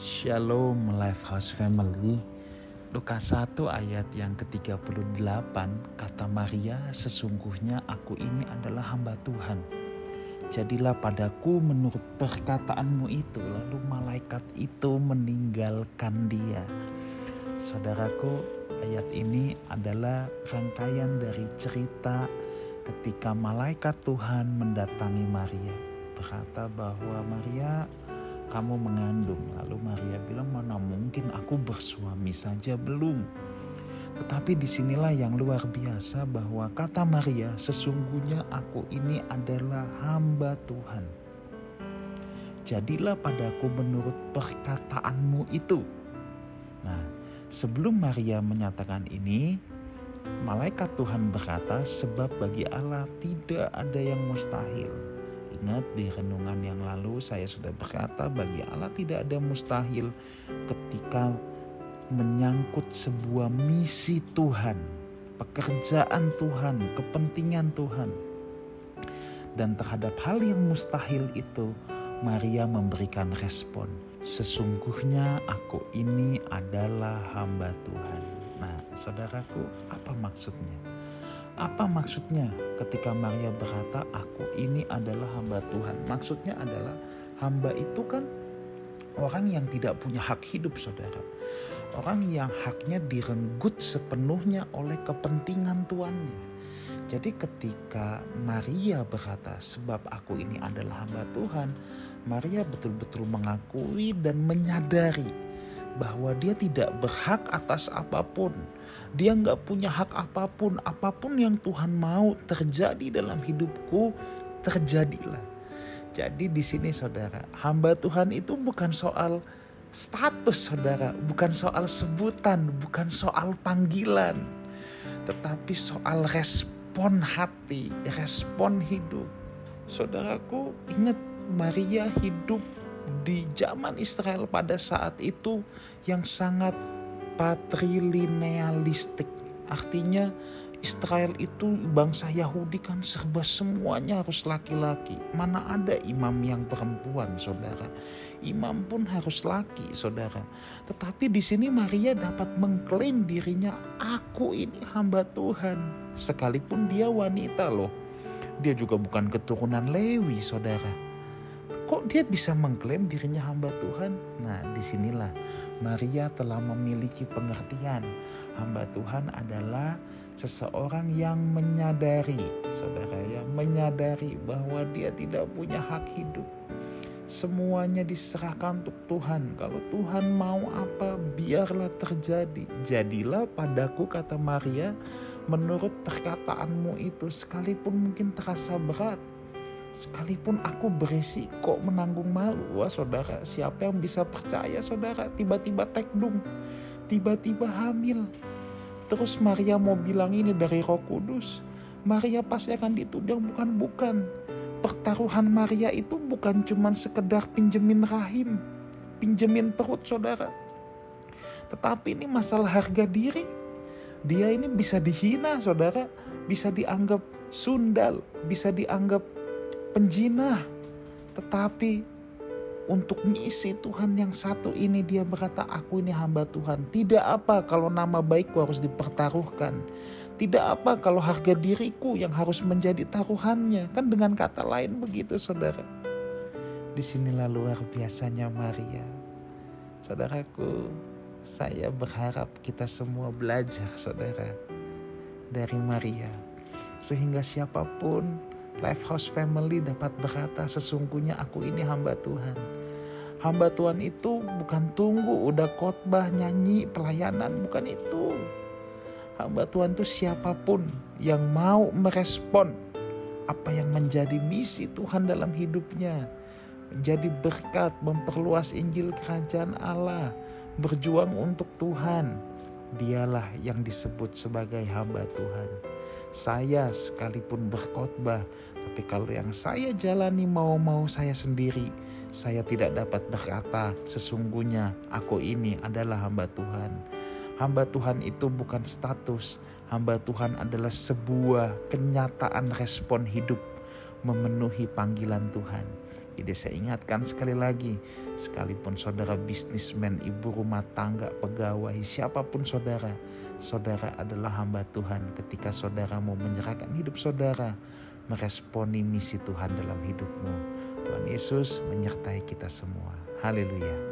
Shalom Lifehouse Family. Lukas 1 ayat yang ke-38 kata Maria sesungguhnya aku ini adalah hamba Tuhan. Jadilah padaku menurut perkataanmu itu lalu malaikat itu meninggalkan dia. Saudaraku ayat ini adalah rangkaian dari cerita ketika malaikat Tuhan mendatangi Maria. Berkata bahwa Maria kamu mengandung. Lalu Maria bilang mana mungkin aku bersuami saja belum. Tetapi di sinilah yang luar biasa bahwa kata Maria sesungguhnya aku ini adalah hamba Tuhan. Jadilah padaku menurut perkataanmu itu. Nah sebelum Maria menyatakan ini malaikat Tuhan berkata sebab bagi Allah tidak ada yang mustahil. Ingat di renungan yang lalu saya sudah berkata bagi Allah tidak ada mustahil ketika menyangkut sebuah misi Tuhan, pekerjaan Tuhan, kepentingan Tuhan. Dan terhadap hal yang mustahil itu Maria memberikan respon. Sesungguhnya aku ini adalah hamba Tuhan. Nah, saudaraku, apa maksudnya? Apa maksudnya ketika Maria berkata, "Aku ini adalah hamba Tuhan"? Maksudnya adalah hamba itu kan orang yang tidak punya hak hidup, saudara. Orang yang haknya direnggut sepenuhnya oleh kepentingan tuannya. Jadi ketika Maria berkata, "Sebab aku ini adalah hamba Tuhan", Maria betul-betul mengakui dan menyadari bahwa dia tidak berhak atas apa pun. Dia nggak punya hak apa pun. Apa pun yang Tuhan mau terjadi dalam hidupku, terjadilah. Jadi di sini saudara, hamba Tuhan itu bukan soal status saudara, bukan soal sebutan, bukan soal panggilan. Tetapi soal respon hati, respon hidup. Saudaraku ingat Maria hidup di zaman Israel pada saat itu yang sangat patrilinealistik. Artinya Israel itu bangsa Yahudi kan serba semuanya harus laki-laki. Mana ada imam yang perempuan, saudara? Imam pun harus laki, saudara. Tetapi di sini Maria dapat mengklaim dirinya, aku ini hamba Tuhan. Sekalipun dia wanita loh. Dia juga bukan keturunan Lewi, saudara kok dia bisa mengklaim dirinya hamba Tuhan? Nah, di sinilah Maria telah memiliki pengertian. Hamba Tuhan adalah seseorang yang menyadari, saudara ya, menyadari bahwa dia tidak punya hak hidup. Semuanya diserahkan untuk Tuhan. Kalau Tuhan mau apa, biarlah terjadi. Jadilah padaku, kata Maria, menurut perkataanmu itu, sekalipun mungkin terasa berat, Sekalipun aku beresiko menanggung malu, wah saudara, siapa yang bisa percaya saudara tiba-tiba tekdung, tiba-tiba hamil. Terus Maria mau bilang ini dari roh kudus, Maria pasti akan dituding bukan-bukan. Pertaruhan Maria itu bukan cuma sekedar pinjemin rahim, pinjemin perut saudara. Tetapi ini masalah harga diri. Dia ini bisa dihina saudara, bisa dianggap sundal, bisa dianggap penjinah. Tetapi untuk misi Tuhan yang satu ini dia berkata aku ini hamba Tuhan. Tidak apa kalau nama baikku harus dipertaruhkan. Tidak apa kalau harga diriku yang harus menjadi taruhannya. Kan dengan kata lain begitu saudara. Di sinilah luar biasanya Maria. Saudaraku, saya berharap kita semua belajar saudara dari Maria. Sehingga siapa pun Lifehouse Family dapat berkata sesungguhnya aku ini hamba Tuhan. Hamba Tuhan itu bukan tunggu udah khotbah nyanyi pelayanan bukan itu. Hamba Tuhan itu siapa pun yang mau merespon apa yang menjadi misi Tuhan dalam hidupnya. Menjadi berkat, memperluas Injil kerajaan Allah, berjuang untuk Tuhan. Dialah yang disebut sebagai hamba Tuhan. Saya sekalipun berkhotbah, tapi kalau yang saya jalani mau-mau saya sendiri, saya tidak dapat berkata sesungguhnya aku ini adalah hamba Tuhan. Hamba Tuhan itu bukan status, hamba Tuhan adalah sebuah kenyataan respon hidup memenuhi panggilan Tuhan. Jadi saya ingatkan sekali lagi, sekalipun saudara bisnismen, ibu rumah tangga, pegawai, siapa pun saudara, saudara adalah hamba Tuhan ketika saudara mau menyerahkan hidup saudara, meresponi misi Tuhan dalam hidupmu. Tuhan Yesus menyertai kita semua. Haleluya.